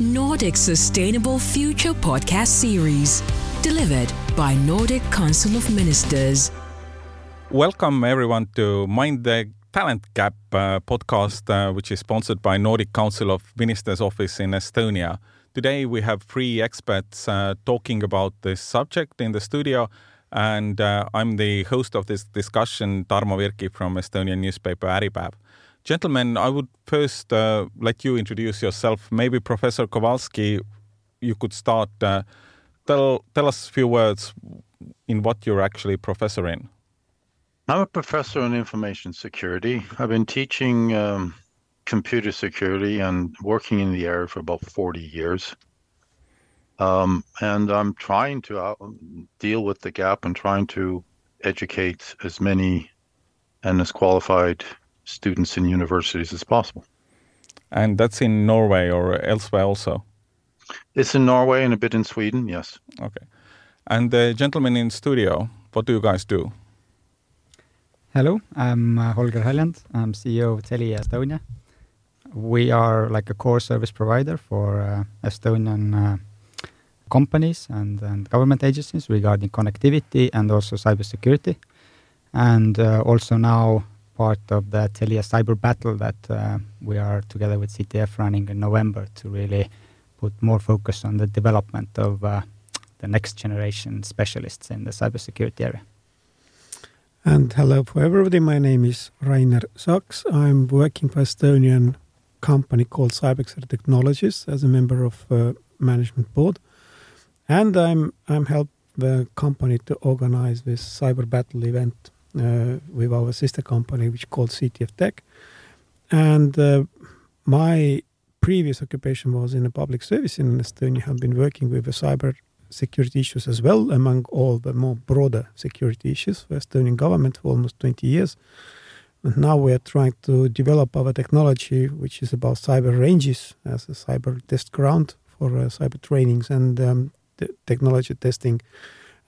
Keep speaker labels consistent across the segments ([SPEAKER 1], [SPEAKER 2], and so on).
[SPEAKER 1] Nordic Sustainable Future podcast series, delivered by Nordic Council of Ministers.
[SPEAKER 2] Welcome, everyone, to Mind the Talent Gap uh, podcast, uh, which is sponsored by Nordic Council of Ministers office in Estonia. Today, we have three experts uh, talking about this subject in the studio, and uh, I'm the host of this discussion, Tarmo Virki from Estonian newspaper Äripäev. Gentlemen, I would first uh, let you introduce yourself. Maybe Professor Kowalski, you could start. Uh, tell tell us a few words in what you're actually professor in.
[SPEAKER 3] I'm a professor in information security. I've been teaching um, computer security and working in the area for about 40 years. Um, and I'm trying to uh, deal with the gap and trying to educate as many and as qualified students in universities as possible.
[SPEAKER 2] And that's in Norway or elsewhere also?
[SPEAKER 3] It's in Norway and a bit in Sweden, yes.
[SPEAKER 2] Okay. And the gentleman in studio, what do you guys do?
[SPEAKER 4] Hello, I'm uh, Holger Haljand. I'm CEO of Telia Estonia. We are like a core service provider for uh, Estonian uh, companies and, and government agencies regarding connectivity and also cybersecurity. And uh, also now part of the Telia cyber battle that uh, we are together with CTF running in November to really put more focus on the development of uh, the next generation specialists in the cybersecurity area.
[SPEAKER 5] And hello for everybody. My name is Rainer Saks. I'm working for Estonian company called Cybex Technologies as a member of uh, management board, and I'm I'm helped the company to organize this cyber battle event with our sister company, which called CTF Tech. And uh, my previous occupation was in a public service in Estonia. I've been working with the cyber security issues as well, among all the more broader security issues for Estonian government for almost 20 years. And now we are trying to develop our technology, which is about cyber ranges as a cyber test ground for uh, cyber trainings and um, technology testing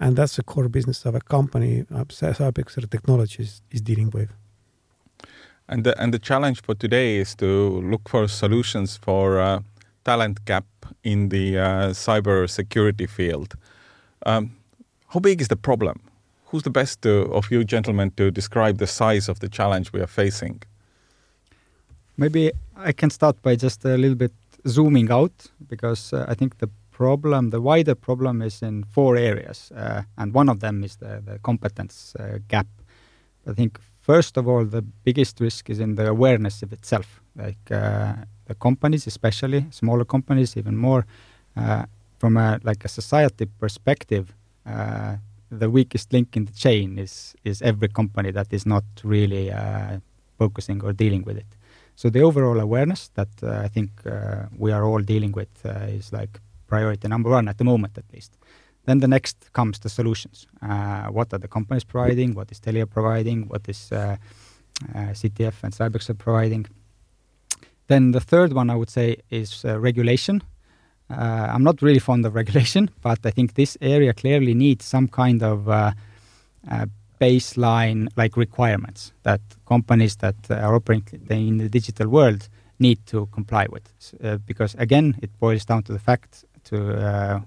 [SPEAKER 5] and that's the core business of a company uh, Cybex Technologies is dealing with.
[SPEAKER 2] And the, and the challenge for today is to look for solutions for uh, talent gap in the uh, cyber security field. Um, how big is the problem? Who's the best to, of you gentlemen to describe the size of the challenge we are facing?
[SPEAKER 4] Maybe I can start by just a little bit zooming out because uh, I think the problem, the wider problem is in four areas, uh, and one of them is the, the competence uh, gap. I think first of all, the biggest risk is in the awareness of itself. Like uh, the companies, especially smaller companies, even more uh, from a like a society perspective. Uh, the weakest link in the chain is is every company that is not really uh, focusing or dealing with it. So the overall awareness that I think we are all dealing with is like priority number one at the moment, at least. Then the next comes the solutions. Uh, what are the companies providing? What is Telia providing? What is uh, uh, CTF and Cybex providing? Then the third one I would say is uh, regulation. Uh, I'm not really fond of regulation, but I think this area clearly needs some kind of uh, baseline like requirements that companies that are operating in the digital world need to comply with. because again, it boils down to the fact to uh,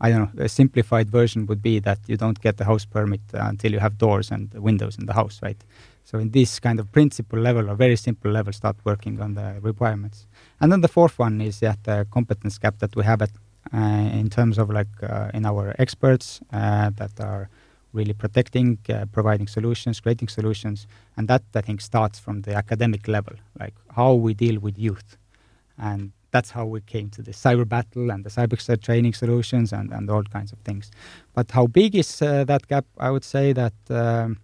[SPEAKER 4] I don't know, a simplified version would be that you don't get the house permit until you have doors and windows in the house, right? So in this kind of principle level or very simple level, start working on the requirements. And then the fourth one is that the competence gap that we have at, uh, in terms of like uh, in our experts uh, that are really protecting, uh, providing solutions, creating solutions. And that I think starts from the academic level, like how we deal with youth. And that's how we came to the cyber battle and the cyber training solutions and, and all kinds of things. But how big is uh, that gap? I would say that um,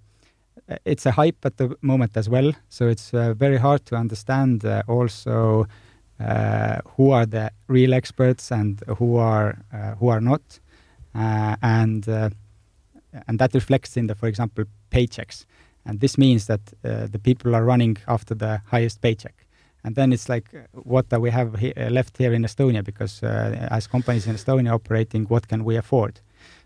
[SPEAKER 4] it's a hype at the moment as well. So it's uh, very hard to understand uh, also uh, who are the real experts and who are uh, who are not, uh, and and that reflects in the, for example, paychecks. And this means that the people are running after the highest paycheck and then it's like what do we have he uh, left here in Estonia because uh, as companies in Estonia operating what can we afford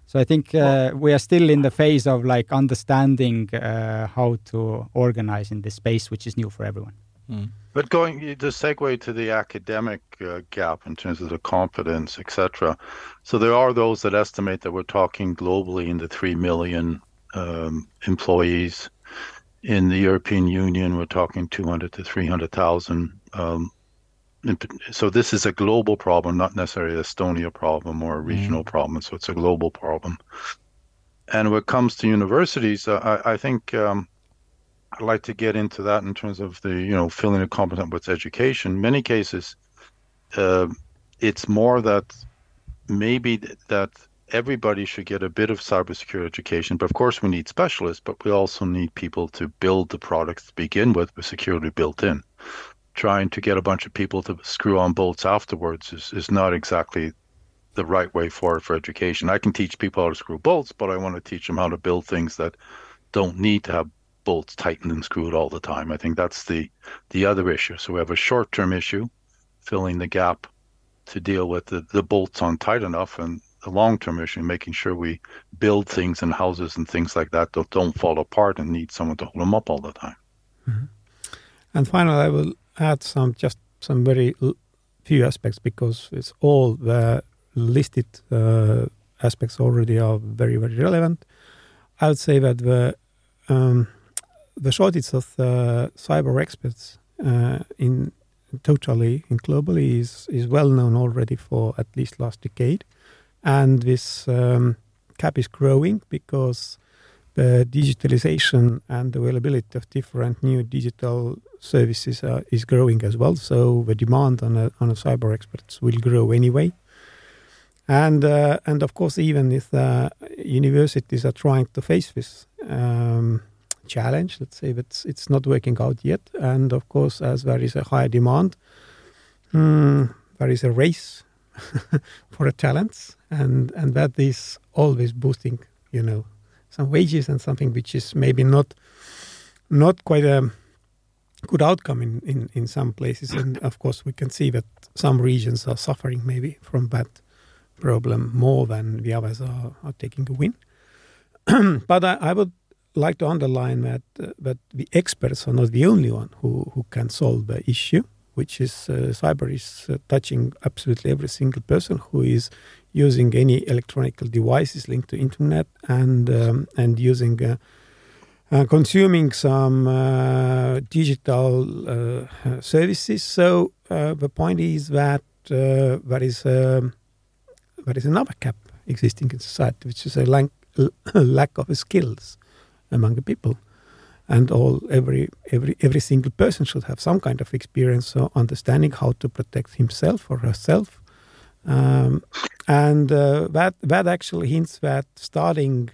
[SPEAKER 4] so I think uh, we are still in the phase of like understanding uh, how to organize in this space which is new for everyone
[SPEAKER 3] Mm. But going the segue to the academic uh, gap in terms of the confidence, etc. So there are those that estimate that we're talking globally in the three million um, employees. In the European Union, we're talking 200 to 300,000. Um, so this is a global problem, not necessarily a Estonia problem or a regional mm. problem. So it's a global problem. And when it comes to universities, uh, I, I, think um, I'd like to get into that in terms of the you know filling a competent with education. In many cases, uh, it's more that maybe that everybody should get a bit of cybersecurity education. But of course, we need specialists, but we also need people to build the products to begin with with security built in. Trying to get a bunch of people to screw on bolts afterwards is, is not exactly the right way forward for education. I can teach people how to screw bolts, but I want to teach them how to build things that don't need to have bolts tightened and screwed all the time. I think that's the the other issue. So we have a short term issue, filling the gap to deal with the, the bolts on tight enough, and the long term issue, making sure we build things and houses and things like that that don't fall apart and need someone to hold them up all the time.
[SPEAKER 5] Mm-hmm. And finally, I will add some just some very few aspects because it's all the listed uh, aspects already are very very relevant. I would say that the um, the shortage of uh, cyber experts uh, in totally in globally is is well known already for at least last decade, and this um, gap is growing because the digitalization and availability of different new digital services uh, is growing as well. So the demand on a, on a cyber experts will grow anyway. And uh, and of course, even if the universities are trying to face this um, challenge. Let's say that it's not working out yet. And of course, as there is a high demand, mm, there is a race for the talents, and and that is always boosting, you know, some wages and something which is maybe not not quite a good outcome in, in, in some places. And of course, we can see that some regions are suffering maybe from that problem more than the others are, are taking a win. but I, I, would like to underline that uh, that the experts are not the only one who, who can solve the issue, which is uh, cyber is uh, touching absolutely every single person who is using any electronic devices linked to internet and um, and using uh, uh, consuming some uh, digital services. So the point is that there is um, there is another gap existing in society, which is a lack, lack of skills among the people and all every every every single person should have some kind of experience so understanding how to protect himself or herself. Um, and uh, that that actually hints that starting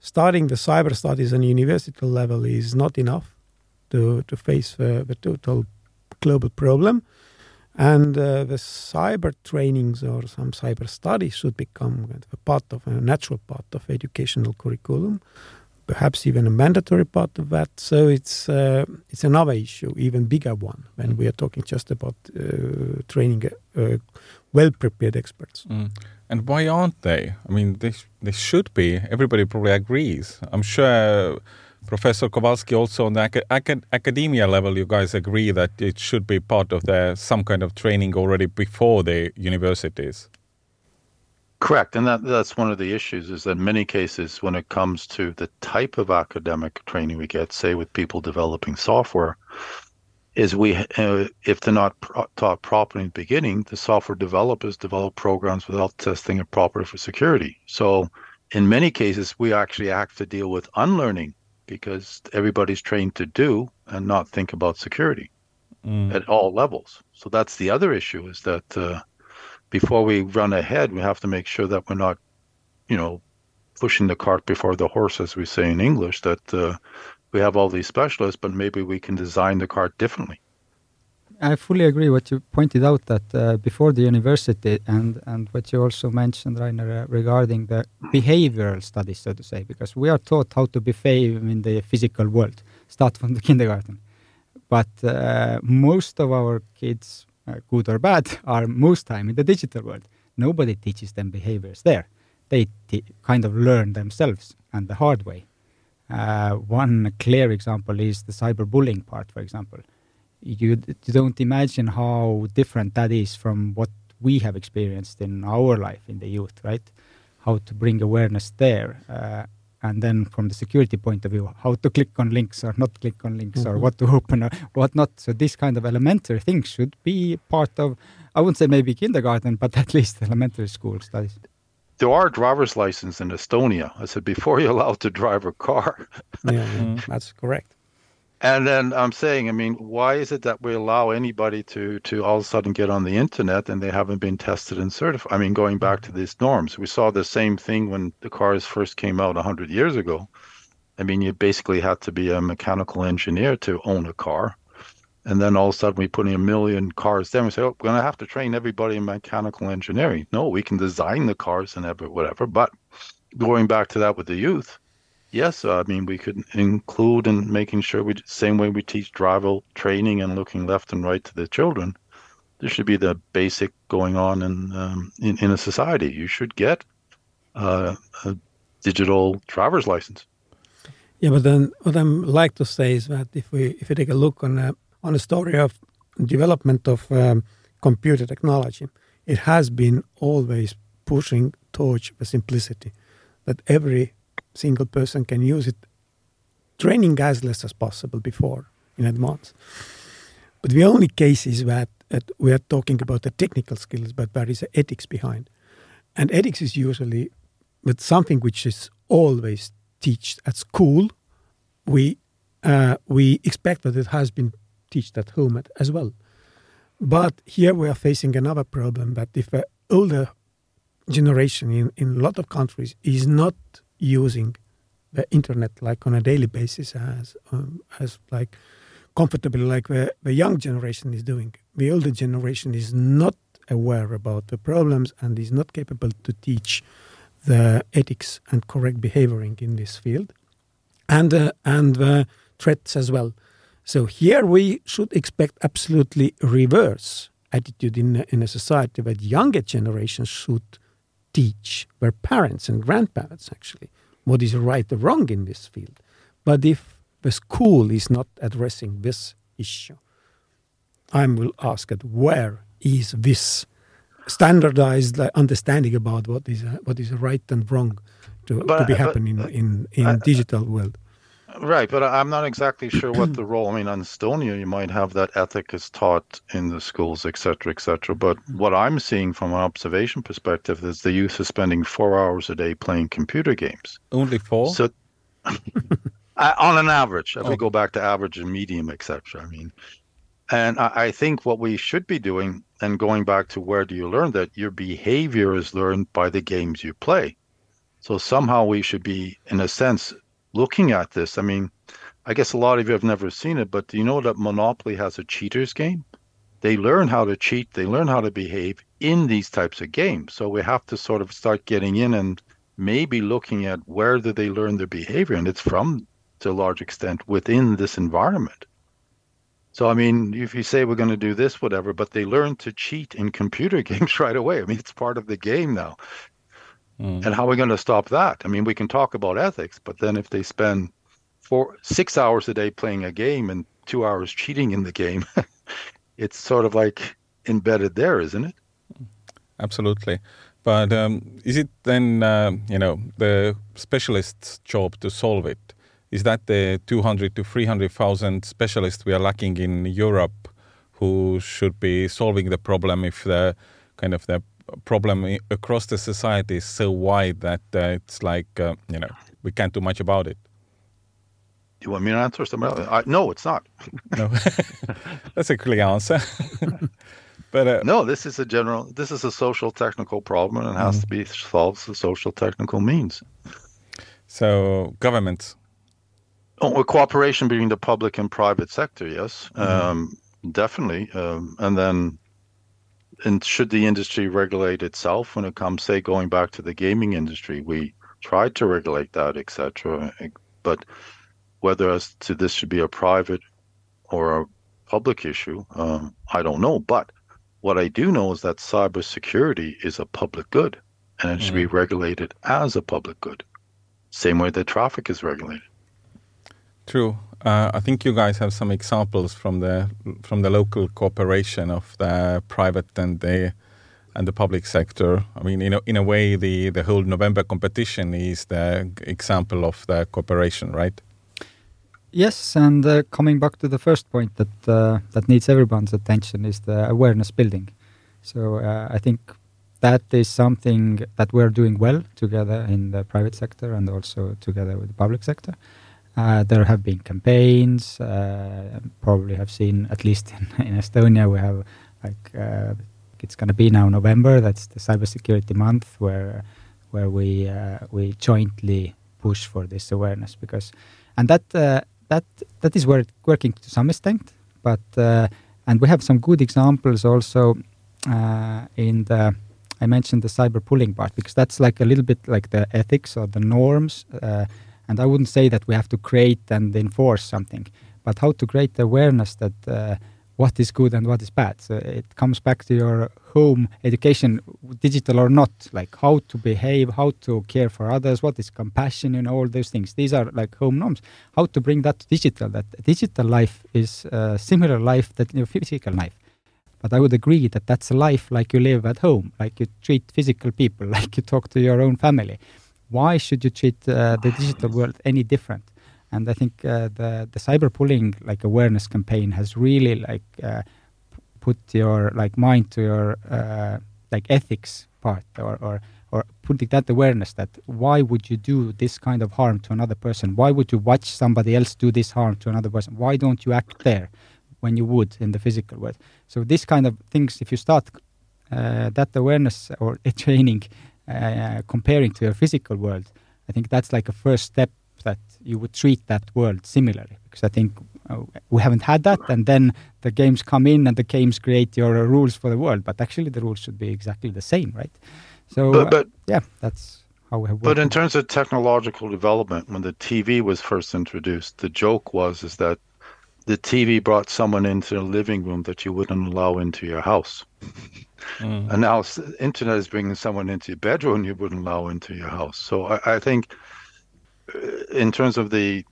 [SPEAKER 5] starting the cyber studies on university level is not enough to to face the, the total global problem. And uh, the cyber trainings or some cyber studies should become a part of a natural part of educational curriculum perhaps even a mandatory part of that. So it's uh, it's another issue, even bigger one, when mm. we are talking just about uh, training uh, well prepared experts.
[SPEAKER 2] Mm. And why aren't they? I mean, they they should be. Everybody probably agrees. I'm sure. Professor Kowalski, also on the ac- ac- academia level, you guys agree that it should be part of the some kind of training already before the universities.
[SPEAKER 3] Correct, and that that's one of the issues is that in many cases, when it comes to the type of academic training we get, say with people developing software, is we uh, if they're not pro- taught properly in the beginning, the software developers develop programs without testing it properly for security. So, in many cases, we actually have to deal with unlearning because everybody's trained to do and not think about security mm. at all levels. So that's the other issue is that. Uh, before we run ahead, we have to make sure that we're not, you know, pushing the cart before the horse, as we say in English, that uh, we have all these specialists, but maybe we can design the cart differently.
[SPEAKER 4] I fully agree what you pointed out that uh, before the university and, and what you also mentioned, Rainer, uh, regarding the behavioral studies, so to say, because we are taught how to behave in the physical world, start from the kindergarten. But uh, most of our kids good or bad, are most time in the digital world. Nobody teaches them behaviors there. They kind of learn themselves and the hard way. Uh, one clear example is the cyberbullying part, for example. you, you don't imagine how different that is from what we have experienced in our life in the youth, right? How to bring awareness there. Uh, and then from the security point of view, how to click on links or not click on links mm-hmm. or what to open or what not. So this kind of elementary things should be part of, I wouldn't say maybe kindergarten, but at least elementary school studies.
[SPEAKER 3] There are driver's license in Estonia. I said before you're allowed to drive a car.
[SPEAKER 5] yeah, mm-hmm. that's correct.
[SPEAKER 3] And then I'm saying, I mean, why is it that we allow anybody to to all of a sudden get on the internet and they haven't been tested and certified? I mean, going back to these norms, we saw the same thing when the cars first came out 100 years ago. I mean, you basically had to be a mechanical engineer to own a car. And then all of a sudden, we put in a million cars. Then we say, oh, we're going to have to train everybody in mechanical engineering. No, we can design the cars and whatever. But going back to that with the youth, yes, I mean we could include in making sure we same way we teach driver training and looking left and right to the children. This should be the basic going on in um, in, in a society. You should get uh, a digital driver's license.
[SPEAKER 5] Yeah, but then what I'm like to say is that if we if we take a look on a, on a story of development of um, computer technology, it has been always pushing towards the simplicity that every single person can use it, training as less as possible before in advance. But the only case is that, that we are talking about the technical skills, but there is ethics behind. And ethics is usually with something which is always taught at school. We uh, we expect that it has been taught at home as well. But here we are facing another problem that if an older generation in, in a lot of countries is not using the internet like on a daily basis as um, as like comfortably like the, the young generation is doing. The older generation is not aware about the problems and is not capable to teach the ethics and correct behavioring in this field, and uh, and the threats as well. So here we should expect absolutely reverse attitude in in a society that younger generations should teach their parents and grandparents actually what is right or wrong in this field. But if the school is not addressing this issue, I will ask it where is this standardized understanding about what is what is right and wrong to, but, to be happening in in, in uh, digital world.
[SPEAKER 3] Right, but I'm not exactly sure what the role. I mean, on Estonia, you might have that ethic is taught in the schools, etc., etc. But mm. what I'm seeing from an observation perspective is the youth is spending four hours a day playing computer games.
[SPEAKER 2] Only four.
[SPEAKER 3] So, on an average, if oh. we go back to average and medium, etc. I mean, and I, I think what we should be doing, and going back to where do you learn that, your behavior is learned by the games you play. So somehow we should be, in a sense, looking at this, I mean, I guess a lot of you have never seen it, but do you know that Monopoly has a cheaters game? They learn how to cheat, they learn how to behave in these types of games. So we have to sort of start getting in and maybe looking at where do they learn their behavior, and it's from to a large extent within this environment. So I mean, if you say we're going to do this, whatever, but they learn to cheat in computer games right away. I mean, it's part of the game now. Mm. And how are we going to stop that? I mean, we can talk about ethics, but then if they spend four, six hours a day playing a game and two hours cheating in the game, it's sort of like embedded there, isn't it?
[SPEAKER 2] Absolutely. But um, is it then, uh, you know, the specialist's job to solve it? Is that the 200 to 300,000 specialists we are lacking in Europe who should be solving the problem if the kind of the problem across the society is so wide that uh, it's like uh, you know we can't do much about it.
[SPEAKER 3] You want me to answer something else? I, no, it's not.
[SPEAKER 2] no, that's a clear answer. but uh,
[SPEAKER 3] no, this is a general. This is a social technical problem, and it has mm-hmm. to be solved through social technical means.
[SPEAKER 2] So governments.
[SPEAKER 3] Oh, cooperation between the public and private sector, yes, mm-hmm. um, definitely, um, and then and should the industry regulate itself when it comes, say, going back to the gaming industry? We tried to regulate that, etc. But whether as to this should be a private or a public issue, um, I don't know. But what I do know is that cybersecurity is a public good, and it should mm-hmm. be regulated as a public good, same way that traffic is regulated.
[SPEAKER 2] True. Uh, I think you guys have some examples from the from the local cooperation of the private and the and the public sector. I mean, in a, in a way, the, the whole November competition is the example of the cooperation, right?
[SPEAKER 4] Yes, and uh, coming back to the first point that uh, that needs everyone's attention is the awareness building. So uh, I think that is something that we're doing well together in the private sector and also together with the public sector. Uh, there have been campaigns. Uh, probably have seen at least in, in Estonia we have like uh, it's going to be now November. That's the cybersecurity month where where we uh, we jointly push for this awareness because and that uh, that that is work, working to some extent, but and we have some good examples also in the. I mentioned the cyberbullying part because that's like a little bit like the ethics or the norms, and I wouldn't say that we have to create and enforce something, but how to create awareness that uh, what is good and what is bad. So it comes back to your home education, digital or not, like how to behave, how to care for others, what is compassion, and all those things. These are like home norms. How to bring that to digital, that digital life is a similar life that your physical life. But I would agree that that's a life like you live at home, like you treat physical people, like you talk to your own family. Why should you treat uh, the digital world any different? and I think uh, the the cyberbullying like awareness campaign has really like uh, put your like mind to your uh, like ethics part or, or or putting that awareness that why would you do this kind of harm to another person? Why would you watch somebody else do this harm to another person? Why don't you act there when you would in the physical world? So this kind of things if you start uh, that awareness or a training uh, comparing to your physical world i think that's like a first step that you would treat that world similarly because I think uh, we haven't had that and then the games come in and the games create your uh, rules for the world but actually the rules should be exactly the same right? So
[SPEAKER 3] but, but
[SPEAKER 4] uh, yeah that's how we have
[SPEAKER 3] but in terms of technological development when the TV was first introduced the joke was is that the TV brought someone into the living room that you wouldn't allow into your house mm. and now internet is bringing someone into your bedroom you wouldn't allow into your house so I, I think in terms of the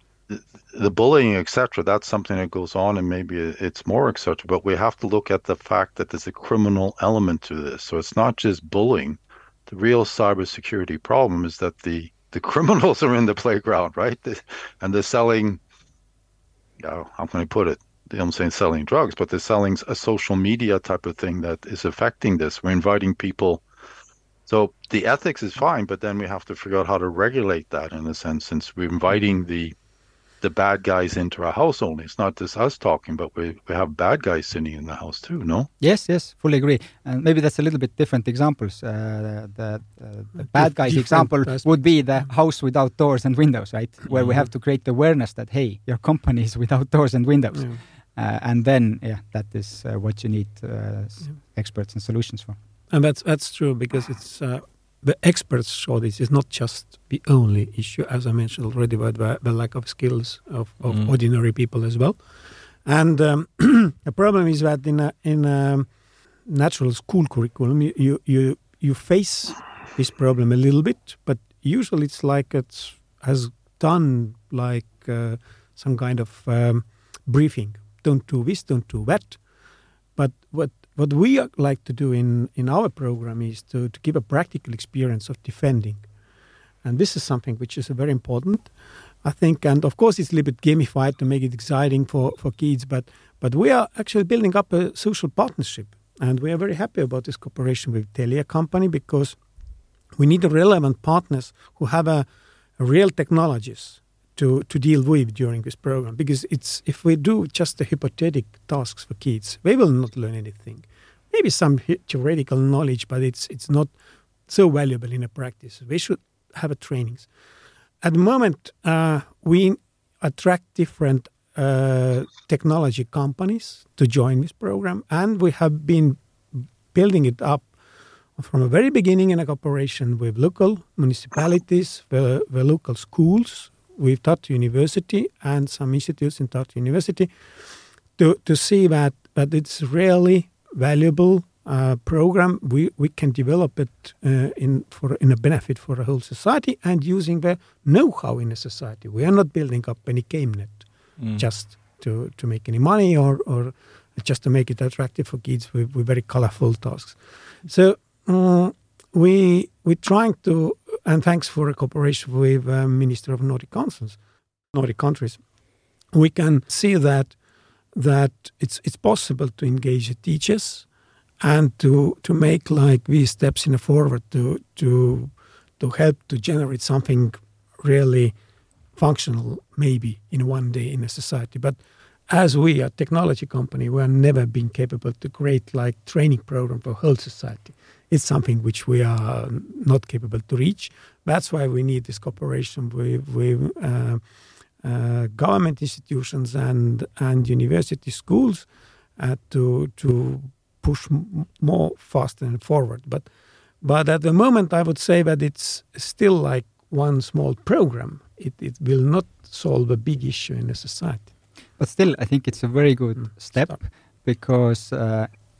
[SPEAKER 3] the bullying, etc., that's something that goes on, and maybe it's more, etc. But we have to look at the fact that there's a criminal element to this. So it's not just bullying. The real cybersecurity problem is that the the criminals are in the playground, right? And they're selling. Yeah, how can I put it? I'm saying selling drugs, but they're selling a social media type of thing that is affecting this. We're inviting people so the ethics is fine, but then we have to figure out how to regulate that in a sense, since we're inviting the the bad guys into our house only. It's not just us talking, but we, we have bad guys sitting in the house too, no?
[SPEAKER 4] Yes, yes, fully agree. And maybe that's a little bit different examples. Uh, the, uh, the bad guys example would be the house without doors and windows, right? Where mm-hmm. we have to create the awareness that, hey, your company is without doors and windows. Yeah. Uh, and then, yeah, that is uh, what you need uh, yeah. experts and solutions for.
[SPEAKER 5] And that's that's true because it's uh, the experts saw this is not just the only issue, as I mentioned already, but the, the lack of skills of, of mm. ordinary people as well. And um, the problem is that in a, in a natural school curriculum, you, you you you face this problem a little bit, but usually it's like it has done like uh, some kind of um, briefing. Don't do this, don't do that. But what what we uh, like to do in, in our program is to, to give a practical experience of defending. And this is something which is very important, I think. And of course, it's a little bit gamified to make it exciting for, for kids, but, but we are actually building up a social partnership. And we are very happy about this cooperation with Telia company because we need relevant partners who have a, a real technologies to, to deal with during this program because it's if we do just the hypothetical tasks for kids, they will not learn anything. Maybe some theoretical knowledge, but it's it's not so valuable in a practice. They should have a trainings. At the moment, uh, we attract different uh, technology companies to join this program, and we have been building it up from the very beginning in a cooperation with local municipalities, the, the local schools, with Tartu University and some institutes in Tartu University to, to see that, that it's really valuable uh, program. We, we can develop it uh, in, for, in a benefit for the whole society and using the know-how in a society. We are not building up any game net. mm. just to, to make any money or, or just to make it attractive for kids with, with very colorful tasks. So um, we we're trying to, and thanks for cooperation with uh, Minister of Nordic Councils, Nordic countries, we can see that that it's it's possible to engage the teachers and to to make like these steps in a forward to to to help to generate something really functional maybe in one day in a society. But as we a technology company we have never been capable to create like training program for whole society it's something which we are not capable to reach that's why we need this cooperation with with uh, uh, government institutions and and university schools uh, to to push m- more faster and forward. But but at the moment, I would say that it's still like one small program. It it will not solve a big issue in a society.
[SPEAKER 4] But still, I think it's a very good mm. step Stop. because.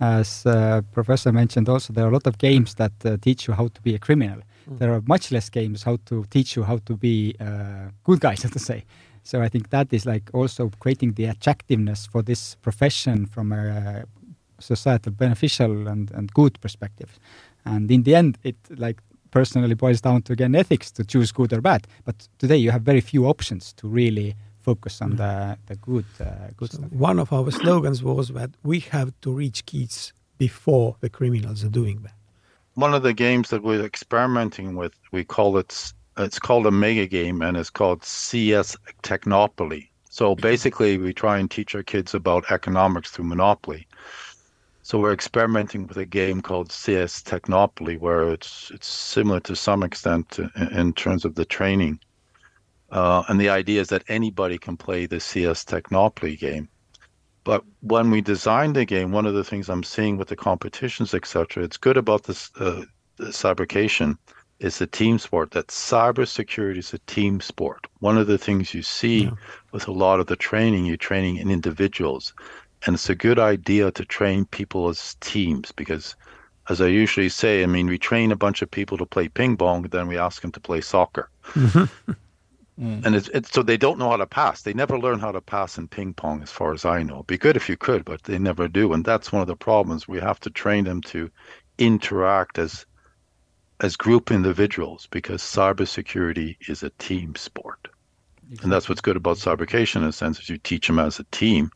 [SPEAKER 4] Uh, as uh, professor mentioned also there are a lot of games that uh, teach you how to be a criminal mm. there are much less games how to teach you how to be uh, good guys so to say so I think that is like also creating the attractiveness for this profession from a societal beneficial and, and good perspective. And in the end, it like personally boils down to again ethics to choose good or bad. But today you have very few options to really focus on the, the good uh, good so stuff.
[SPEAKER 5] One of our slogans was that we have to reach kids before the criminals are doing that.
[SPEAKER 3] One of the games that we're experimenting with, we call it it's called a mega game and it's called CS Technopoly. So basically, we try and teach our kids about economics through Monopoly. So we're experimenting with a game called CS Technopoly, where it's it's similar to some extent in, in terms of the training. Uh, and the idea is that anybody can play the CS Technopoly game. But when we designed the game, one of the things I'm seeing with the competitions, etc., it's good about this uh, cybercation is a team sport, that cybersecurity is a team sport. One of the things you see yeah. with a lot of the training, you're training in individuals. And it's a good idea to train people as teams because, as I usually say, I mean, we train a bunch of people to play ping pong, then we ask them to play soccer. Mm. And it's, it's, so they don't know how to pass. They never learn how to pass in ping pong, as far as I know. It'd be good if you could, but they never do. And that's one of the problems. We have to train them to interact as as group individuals because cybersecurity is a team sport. Exactly. And that's what's good about cybercation in a sense is you teach them as a team,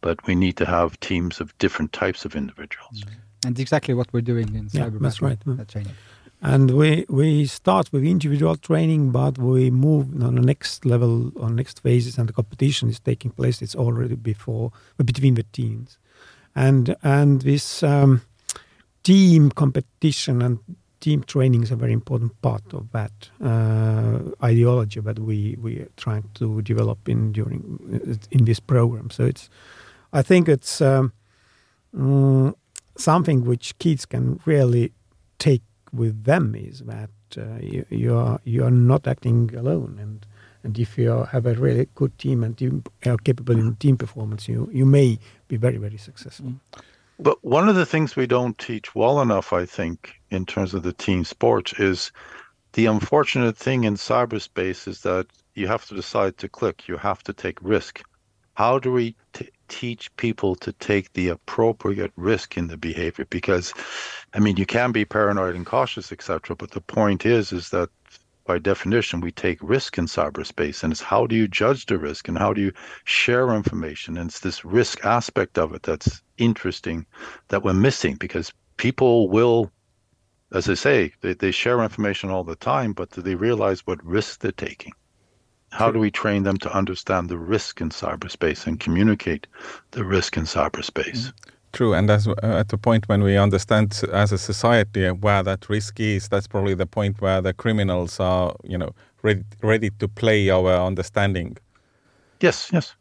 [SPEAKER 3] but we need to have teams of different types of individuals. Mm-hmm.
[SPEAKER 4] And exactly what we're doing in cyber yeah,
[SPEAKER 5] that's right. training. And we, we start with individual training, but we move on the next level, on next phases, and the competition is taking place. It's already before between the teams, and and this um, team competition and team training is a very important part of that uh, ideology that we we are trying to develop in during in this program. So it's, I think it's um, mm, something which kids can really take with them is that uh, you, you are you are not acting alone and. And if you have a really good team and you are capable in team performance, you, you may be very, very successful. Mm.
[SPEAKER 3] But one of the things we don't teach well enough, I think, in terms of the team sports is the unfortunate thing in cyberspace is that you have to decide to click, you have to take risk. How do we t- teach people to take the appropriate risk in the behavior? Because, I mean, you can be paranoid and cautious, etc. But the point is, is that by definition, we take risk in cyberspace, and it's how do you judge the risk and how do you share information? And it's this risk aspect of it that's interesting that we're missing because people will, as I say, they, they share information all the time, but do they realize what risk they're taking? How do we train them to understand the risk in cyberspace and communicate the risk in cyberspace? Mm-hmm.
[SPEAKER 2] True, and as uh, at the point when we understand as a society where that risk is, that's probably the point where the criminals are, you know, ready, ready to play our understanding.
[SPEAKER 3] Yes, yes.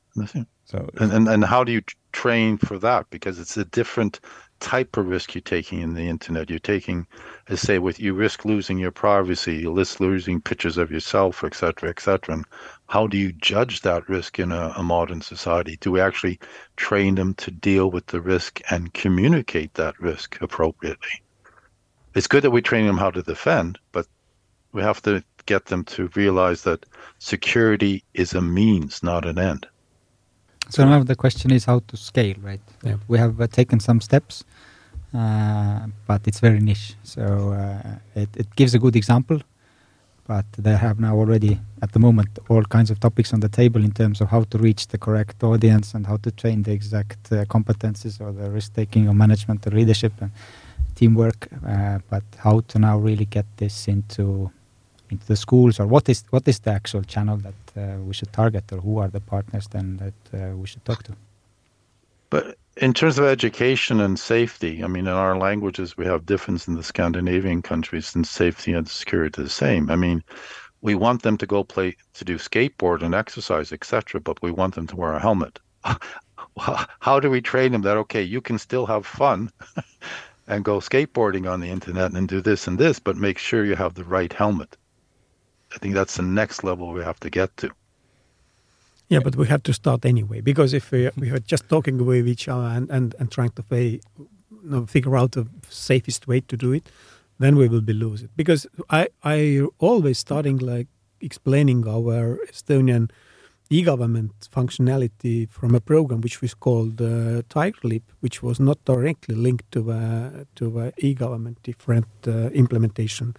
[SPEAKER 3] So, and, and and how do you train for that? Because it's a different type of risk you're taking in the internet. You're taking, as say, with you risk losing your privacy, you risk losing pictures of yourself, etc., etc. And how do you judge that risk in a, a, modern society? Do we actually train them to deal with the risk and communicate that risk appropriately? It's good that we train them how to defend, but we have to get them to realize that security is a means, not an end.
[SPEAKER 4] So now the question is how to scale, right?
[SPEAKER 5] Yeah.
[SPEAKER 4] We have uh, taken some steps, uh, but it's very niche. So uh, it, it gives a good example, but they have now already, at the moment, all kinds of topics on the table in terms of how to reach the correct audience and how to train the exact uh, competencies or the risk taking or management or leadership and teamwork. Uh, but how to now really get this into into the schools or what is what is the actual channel that uh, we should target or who are the partners then that uh, we should talk to
[SPEAKER 3] But in terms of education and safety, I mean, in our languages, we have difference in the Scandinavian countries, and safety and security are the same. I mean, we want them to go play to do skateboard and exercise, etc., but we want them to wear a helmet. How do we train them that okay, you can still have fun and go skateboarding on the internet and do this and this, but make sure you have the right helmet. I think that's the next level we have to get to.
[SPEAKER 5] Yeah, but we have to start anyway because if we, we are just talking with each other and, and, and trying to you know, figure out the safest way to do it, then we will be losing. Because I I always starting like explaining our Estonian e-government functionality from a program which was called uh, Tigerleap, which was not directly linked to uh, to uh, e-government different uh, implementation,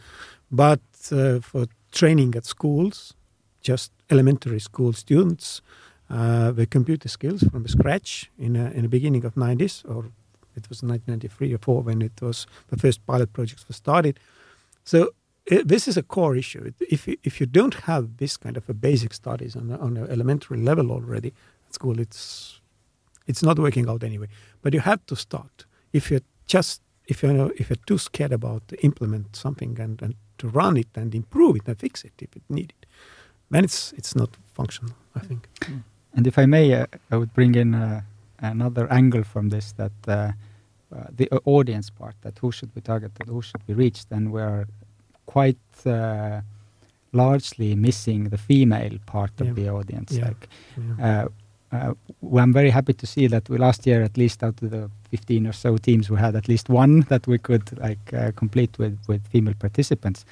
[SPEAKER 5] but uh, for training at schools, just elementary school students uh, with computer skills from scratch in a, in the beginning of 90s or it was 1993 or 4 when it was the first pilot projects were started. So it, this is a core issue. If you, if you don't have this kind of a basic studies on, on an elementary level already at school it's it's not working out anyway. But you have to start. If you're just if you know if you're too scared about implement something and, and to run it and improve it and fix it if it needed then it's it's not functional i think
[SPEAKER 4] and if i may uh, i would bring in uh, another angle from this that uh, uh, the uh, audience part that who should be targeted who should be reached and we're quite uh, largely missing the female part of
[SPEAKER 5] Yeah.
[SPEAKER 4] the audience
[SPEAKER 5] Yeah.
[SPEAKER 4] like
[SPEAKER 5] yeah.
[SPEAKER 4] Uh, well, I'm very happy to see that we last year, at least out of the 15 or so teams, we had at least one that we could like uh, complete with with female participants.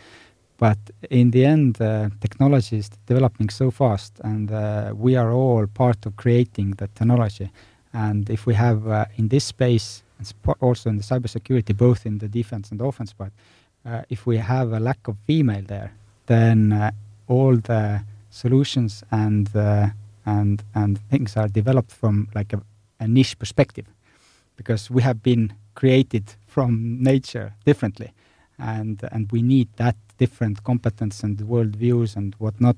[SPEAKER 4] But in the end, uh, technology is developing so fast, and uh, we are all part of creating the technology. And if we have uh, in this space, and also in the cybersecurity, both in the defense and offense part, uh, if we have a lack of female there, then all the solutions and and and things are developed from like a, a niche perspective, because we have been created from nature differently, and and we need that different competence and worldviews and whatnot,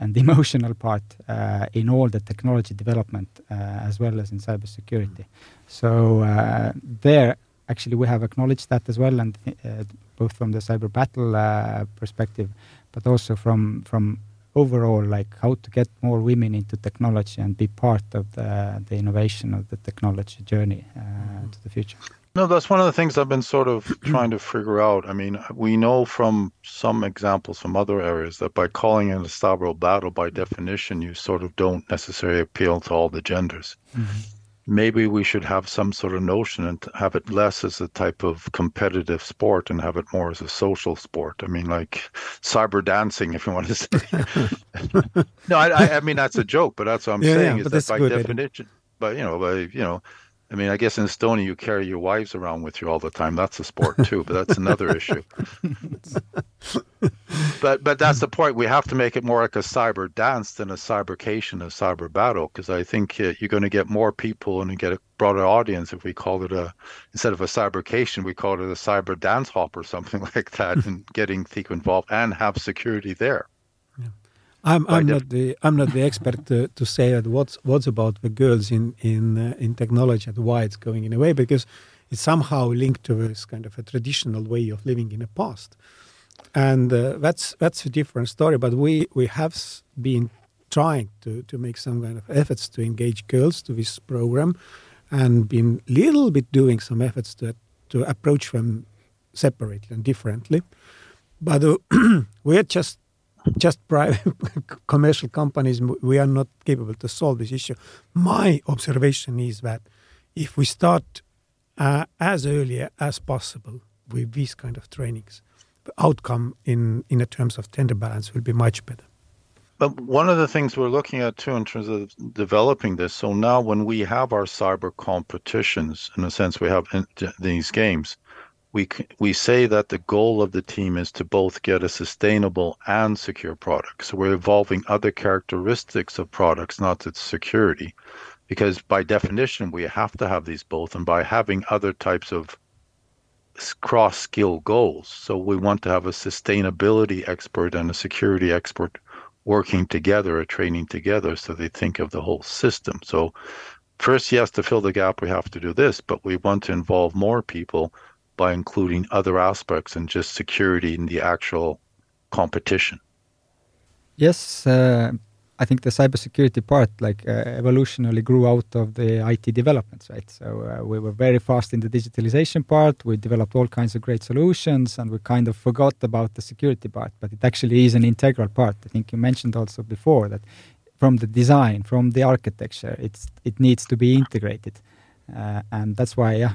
[SPEAKER 4] and the emotional part uh, in all the technology development uh, as well as in cybersecurity. So uh, there, actually, we have acknowledged that as well, and uh, both from the cyber battle uh, perspective, but also from from overall like how to get more women into technology and be part of the, the innovation of the technology journey uh, to the future.
[SPEAKER 3] No, that's one of the things I've been sort of trying to figure out. I mean, we know from some examples from other areas that by calling it a cyber battle, by definition, you sort of don't necessarily appeal to all the genders. Maybe we should have some sort of notion and have it less as a type of competitive sport and have it more as a social sport. I mean, like cyber dancing, if you want to say. no, I, I, mean that's a joke, but that's what I'm
[SPEAKER 5] Yeah,
[SPEAKER 3] saying
[SPEAKER 5] yeah,
[SPEAKER 3] is that by definition, but you know, by you know, I mean, I guess in Estonia you carry your wives around with you all the time. That's a sport too, but that's another issue. but but that's the point. We have to make it more like a cyber dance than a cybercation, a cyber battle, because I think uh, you're going to get more people and get a broader audience if we call it a instead of a cybercation, we call it a cyber dance hop or something like that, and getting people involved and have security there.
[SPEAKER 5] I'm, I'm not the I'm not the expert to, to say that what's what's about the girls in in uh, in technology and why it's going in a way because it's somehow linked to this kind of a traditional way of living in the past, and uh, that's that's a different story. But we we have been trying to to make some kind of efforts to engage girls to this program, and been little bit doing some efforts to to approach them separately and differently, but uh, we're just just private commercial companies, we are not capable to solve this issue. My observation is that if we start uh, as early as possible with these kind of trainings, the outcome in in the terms of tender balance will be much better.
[SPEAKER 3] But one of the things we're looking at too in terms of developing this, so now when we have our cyber competitions, in a sense, we have these games, we we say that the goal of the team is to both get a sustainable and secure product. So we're evolving other characteristics of products, not its security, because by definition we have to have these both, and by having other types of cross skill goals. So we want to have a sustainability expert and a security expert working together or training together so they think of the whole system. So first, yes, to fill the gap, we have to do this, but we want to involve more people by including other aspects and just security in the actual competition.
[SPEAKER 4] Yes, uh, I think the cybersecurity part, like uh, evolutionarily, grew out of the IT developments, right? So uh, we were very fast in the digitalization part. We developed all kinds of great solutions, and we kind of forgot about the security part. But it actually is an integral part. I think you mentioned also before that from the design, from the architecture, it's it needs to be integrated, uh, and that's why, yeah,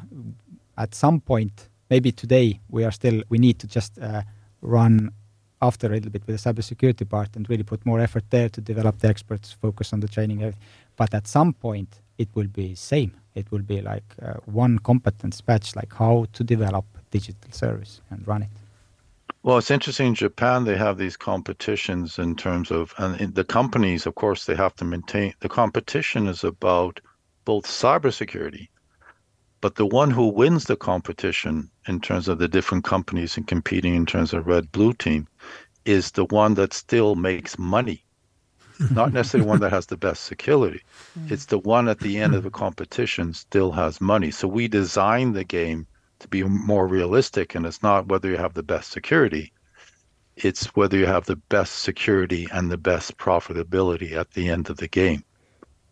[SPEAKER 4] at some point, maybe today, we are still we need to just uh, run after a little bit with the cybersecurity part and really put more effort there to develop the experts, focus on the training. But at some point, it will be same. It will be like uh, one competence patch, like how to develop digital service and run it.
[SPEAKER 3] Well, it's interesting. In Japan, they have these competitions in terms of, and the companies, of course, they have to maintain. The competition is about both cybersecurity, but the one who wins the competition in terms of the different companies and competing in terms of red blue team is the one that still makes money. Not necessarily one that has the best security. Mm. it's the one at the end of the competition still has money. So we design the game to be more realistic and it's not whether you have the best security it's whether you have the best security and the best profitability at the end of the game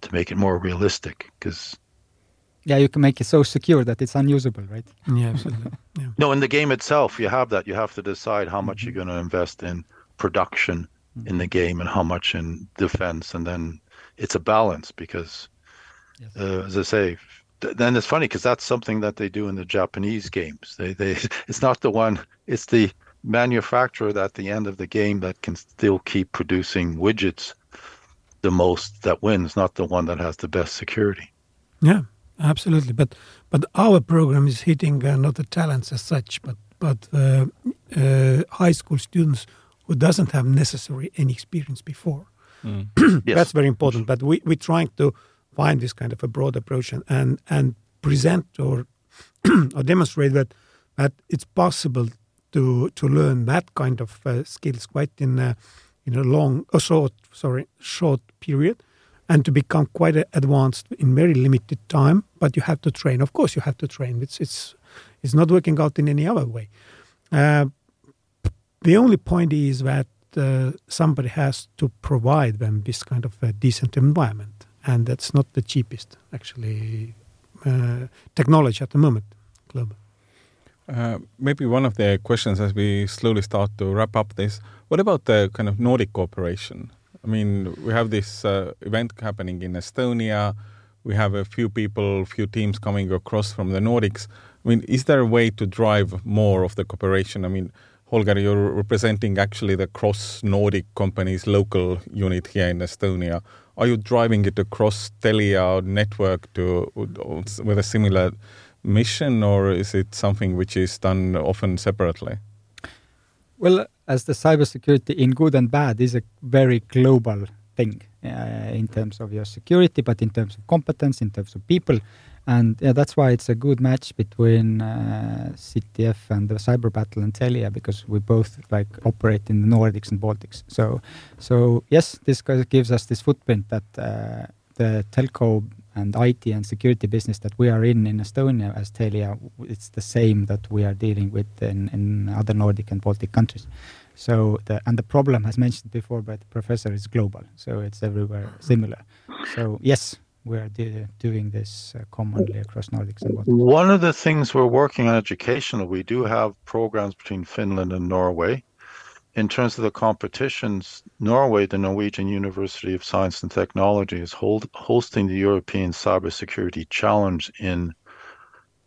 [SPEAKER 3] to make it more realistic because
[SPEAKER 4] yeah, you can make it so secure that it's unusable, right?
[SPEAKER 5] Yeah, absolutely. Yeah.
[SPEAKER 3] No, in the game itself, you have that. You have to decide how much mm-hmm. you're going to invest in production mm-hmm. in the game and how much in defense, and then it's a balance because, yes. uh, as I say, th- then it's funny because that's something that they do in the Japanese games. They they it's not the one. It's the manufacturer at the end of the game that can still keep producing widgets the most that wins, not the one that has the best security.
[SPEAKER 5] Yeah, Absolutely, but but our program is hitting uh, not the talents as such, but but uh, uh, high school students who doesn't have necessary any experience before. Mm. yes. That's very important. But we we're trying to find this kind of a broad approach and and, and present or or demonstrate that that it's possible to to learn that kind of uh, skills quite in a, in a long, a short, sorry, short period and to become quite advanced in very limited time. But you have to train. Of course, you have to train. It's it's it's not working out in any other way. Uh, the only point is that uh, somebody has to provide them this kind of a decent environment, and that's not the cheapest actually uh, technology at the moment, global.
[SPEAKER 2] Uh, maybe one of the questions as we slowly start to wrap up this: What about the kind of Nordic cooperation? I mean, we have this uh, event happening in Estonia. We have a few people, few teams coming across from the Nordics. I mean, is there a way to drive more of the cooperation? I mean, Holger, you're representing actually the cross Nordic companies local unit here in Estonia. Are you driving it across Telia network to with a similar mission, or is it something which is done often separately?
[SPEAKER 4] Well, as the cybersecurity in good and bad is a very global thing uh, in terms of your security, but in terms of competence, in terms of people. And yeah, that's why it's a good match between uh, CTF and the cyber battle and Telia because we both like operate in the Nordics and Baltics. So, so yes, this gives us this footprint that uh, the telco and IT and security business that we are in in Estonia as Telia, it's the same that we are dealing with in, in other Nordic and Baltic countries. So the and the problem, as mentioned before by the professor, is global. So it's everywhere similar. So yes, we are doing this uh, commonly across Nordics and Baltics.
[SPEAKER 3] One of the things we're working on educational, we do have programs between Finland and Norway in terms of the competitions, Norway, the Norwegian University of Science and Technology, is hold, hosting the European Cybersecurity Challenge in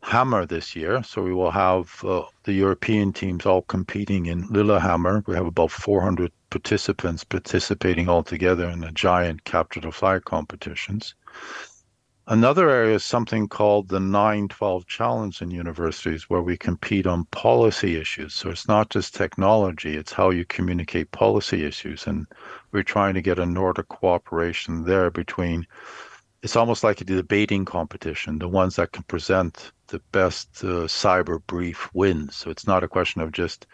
[SPEAKER 3] Hamar this year. So we will have uh, the European teams all competing in Lillehammer. We have about 400 participants participating all together in a giant capture the flag competitions. Another area is something called the 912 challenge in universities where we compete on policy issues. So it's not just technology, it's how you communicate policy issues. And we're trying to get a Nordic cooperation there between it's almost like a debating competition. The ones that can present the best uh, cyber brief wins. So it's not a question of just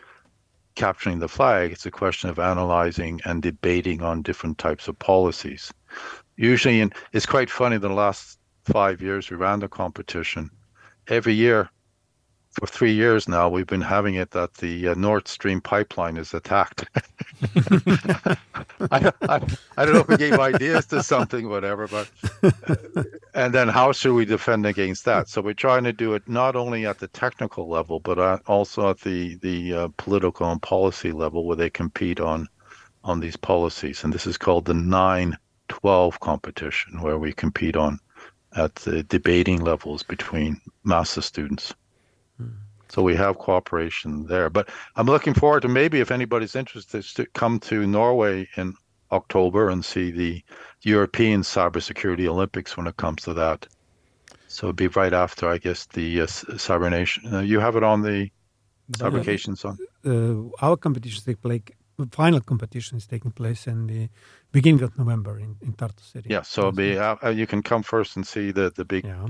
[SPEAKER 3] capturing the flag, it's a question of analyzing and debating on different types of policies. Usually, in, it's quite funny, the last five years we ran the competition. Every year, for three years now, we've been having it that the uh, Nord Stream pipeline is attacked. I, I, I, don't know if we gave ideas to something, whatever, but uh, and then how should we defend against that? So we're trying to do it not only at the technical level, but also at the the uh, political and policy level, where they compete on on these policies. And this is called the nine twelve competition, where we compete on at the debating levels between master students. So we have cooperation there. But I'm looking forward to maybe if anybody's interested to come to Norway in October and see the European Cybersecurity Olympics when it comes to that. So it'd be right after, I guess, the uh, Cyber Nation. Uh, you have it on the Cybercation song.
[SPEAKER 5] Uh, our competition take place. The final competition is taking place in the beginning of November in, in Tartu City.
[SPEAKER 3] Yeah, so be, uh, you can come first and see the the big,
[SPEAKER 5] yeah.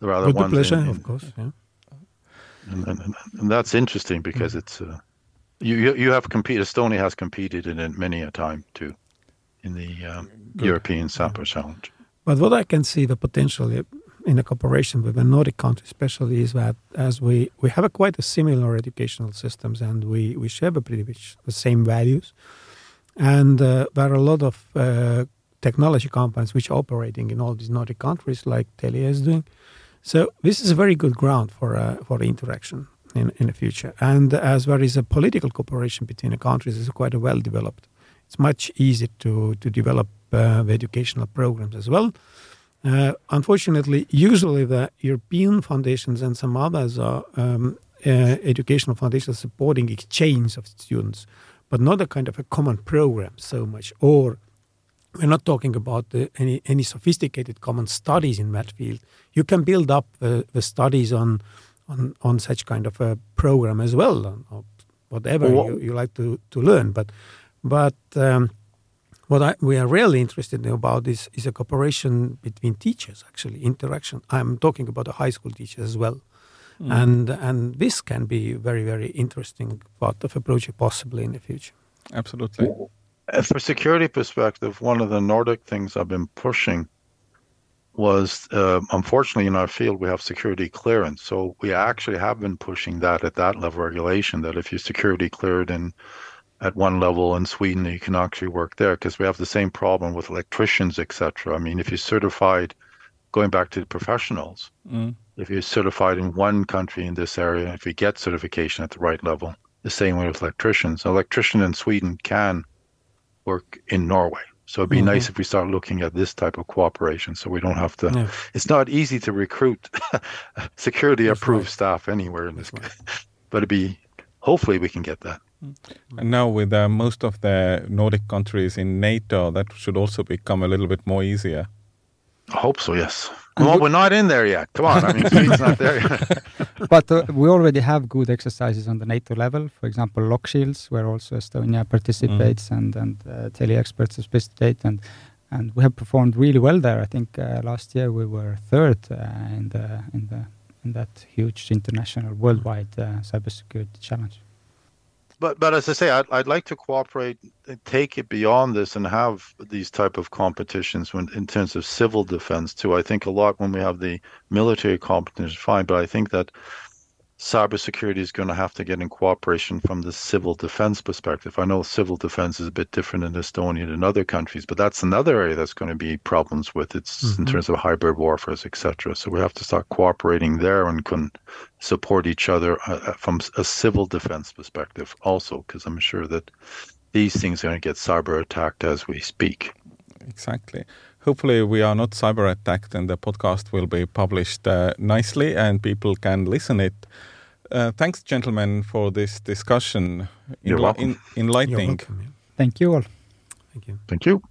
[SPEAKER 3] the rather
[SPEAKER 5] With
[SPEAKER 3] ones.
[SPEAKER 5] pleasure,
[SPEAKER 3] in, in,
[SPEAKER 5] of course. Yeah.
[SPEAKER 3] and, and, and that's interesting because
[SPEAKER 5] Mm.
[SPEAKER 3] it's uh, you you have competed. Estonia has competed in it many a time too, in the um, European Cyber Challenge.
[SPEAKER 5] But what I can see the potential in a cooperation with the Nordic countries, especially, is that as we, we have a quite a similar educational systems and we, we share pretty much the same values, and uh, there are a lot of uh, technology companies which are operating in all these Nordic countries, like Telia is doing. So this is a very good ground for uh, for interaction in in the future. And as there is a political cooperation between the countries, is quite well developed. It's much easier to to develop uh, the educational programs as well. Uh, unfortunately, usually the European foundations and some others are um, uh, educational foundations supporting exchange of students, but not a kind of a common program so much. Or we're not talking about the, any any sophisticated common studies in that field. You can build up the, the studies on on on such kind of a program as well, or whatever
[SPEAKER 3] Well,
[SPEAKER 5] you, you like to to learn. But but um, what I, we are really interested in about is is a cooperation between teachers. Actually, interaction. I'm talking about the high school teachers as well. And and this can be very very interesting part of a project possibly in the future.
[SPEAKER 2] Absolutely.
[SPEAKER 3] Uh, For security perspective, one of the Nordic things I've been pushing was, uh, unfortunately, in our field we have security clearance, so we actually have been pushing that at that level of regulation. That if you're security cleared in at one level in Sweden, you can actually work there because we have the same problem with electricians, etc. I mean, if you're certified, going back to the professionals,
[SPEAKER 2] Mm.
[SPEAKER 3] If you're certified in one country in this area, if you get certification at the right level, the same way with electricians. An electrician in Sweden can work in Norway. So it'd be
[SPEAKER 5] Mhm.
[SPEAKER 3] nice if we start looking at this type of cooperation so we don't have to.
[SPEAKER 5] Yeah.
[SPEAKER 3] It's not easy to recruit security
[SPEAKER 5] That's
[SPEAKER 3] approved
[SPEAKER 5] right.
[SPEAKER 3] staff anywhere in this,
[SPEAKER 5] That's
[SPEAKER 3] but it'd be hopefully we can get that.
[SPEAKER 2] And now with uh, most of the Nordic countries in NATO, that should also become a little bit more easier.
[SPEAKER 3] I hope so, yes. Well, we're not in there yet. Come on. I mean, Sweden's not there yet.
[SPEAKER 4] but uh, we already have good exercises on the NATO level. For example, Locked Shields, where also Estonia participates, and and uh, Telia experts participate, and and we have performed really well there. I think uh, last year we were third uh, in the in the in that huge international worldwide uh, cybersecurity challenge.
[SPEAKER 3] But but as I say, I'd, I'd like to cooperate, uh, take it beyond this, and have these type of competitions when in terms of civil defense too. I think a lot when we have the military competition, fine, but I think that cybersecurity is going to have to get in cooperation from the civil defense perspective. I know civil defense is a bit different in Estonia than other countries, but that's another area that's going to be problems with. It's in
[SPEAKER 5] Mhm.
[SPEAKER 3] terms of hybrid warfare, etc. So we have to start cooperating there and can support each other uh, uh, from a civil defense perspective also, because I'm sure that these things are going to get cyber attacked as we speak.
[SPEAKER 2] Exactly. Hopefully, we are not cyber attacked, and the podcast will be published uh, nicely, and people can listen it. Uh, thanks, gentlemen, for this discussion.
[SPEAKER 3] You're welcome.
[SPEAKER 2] enlightening.
[SPEAKER 5] You're welcome, yeah.
[SPEAKER 4] Thank you all.
[SPEAKER 5] Thank you.
[SPEAKER 3] Thank you.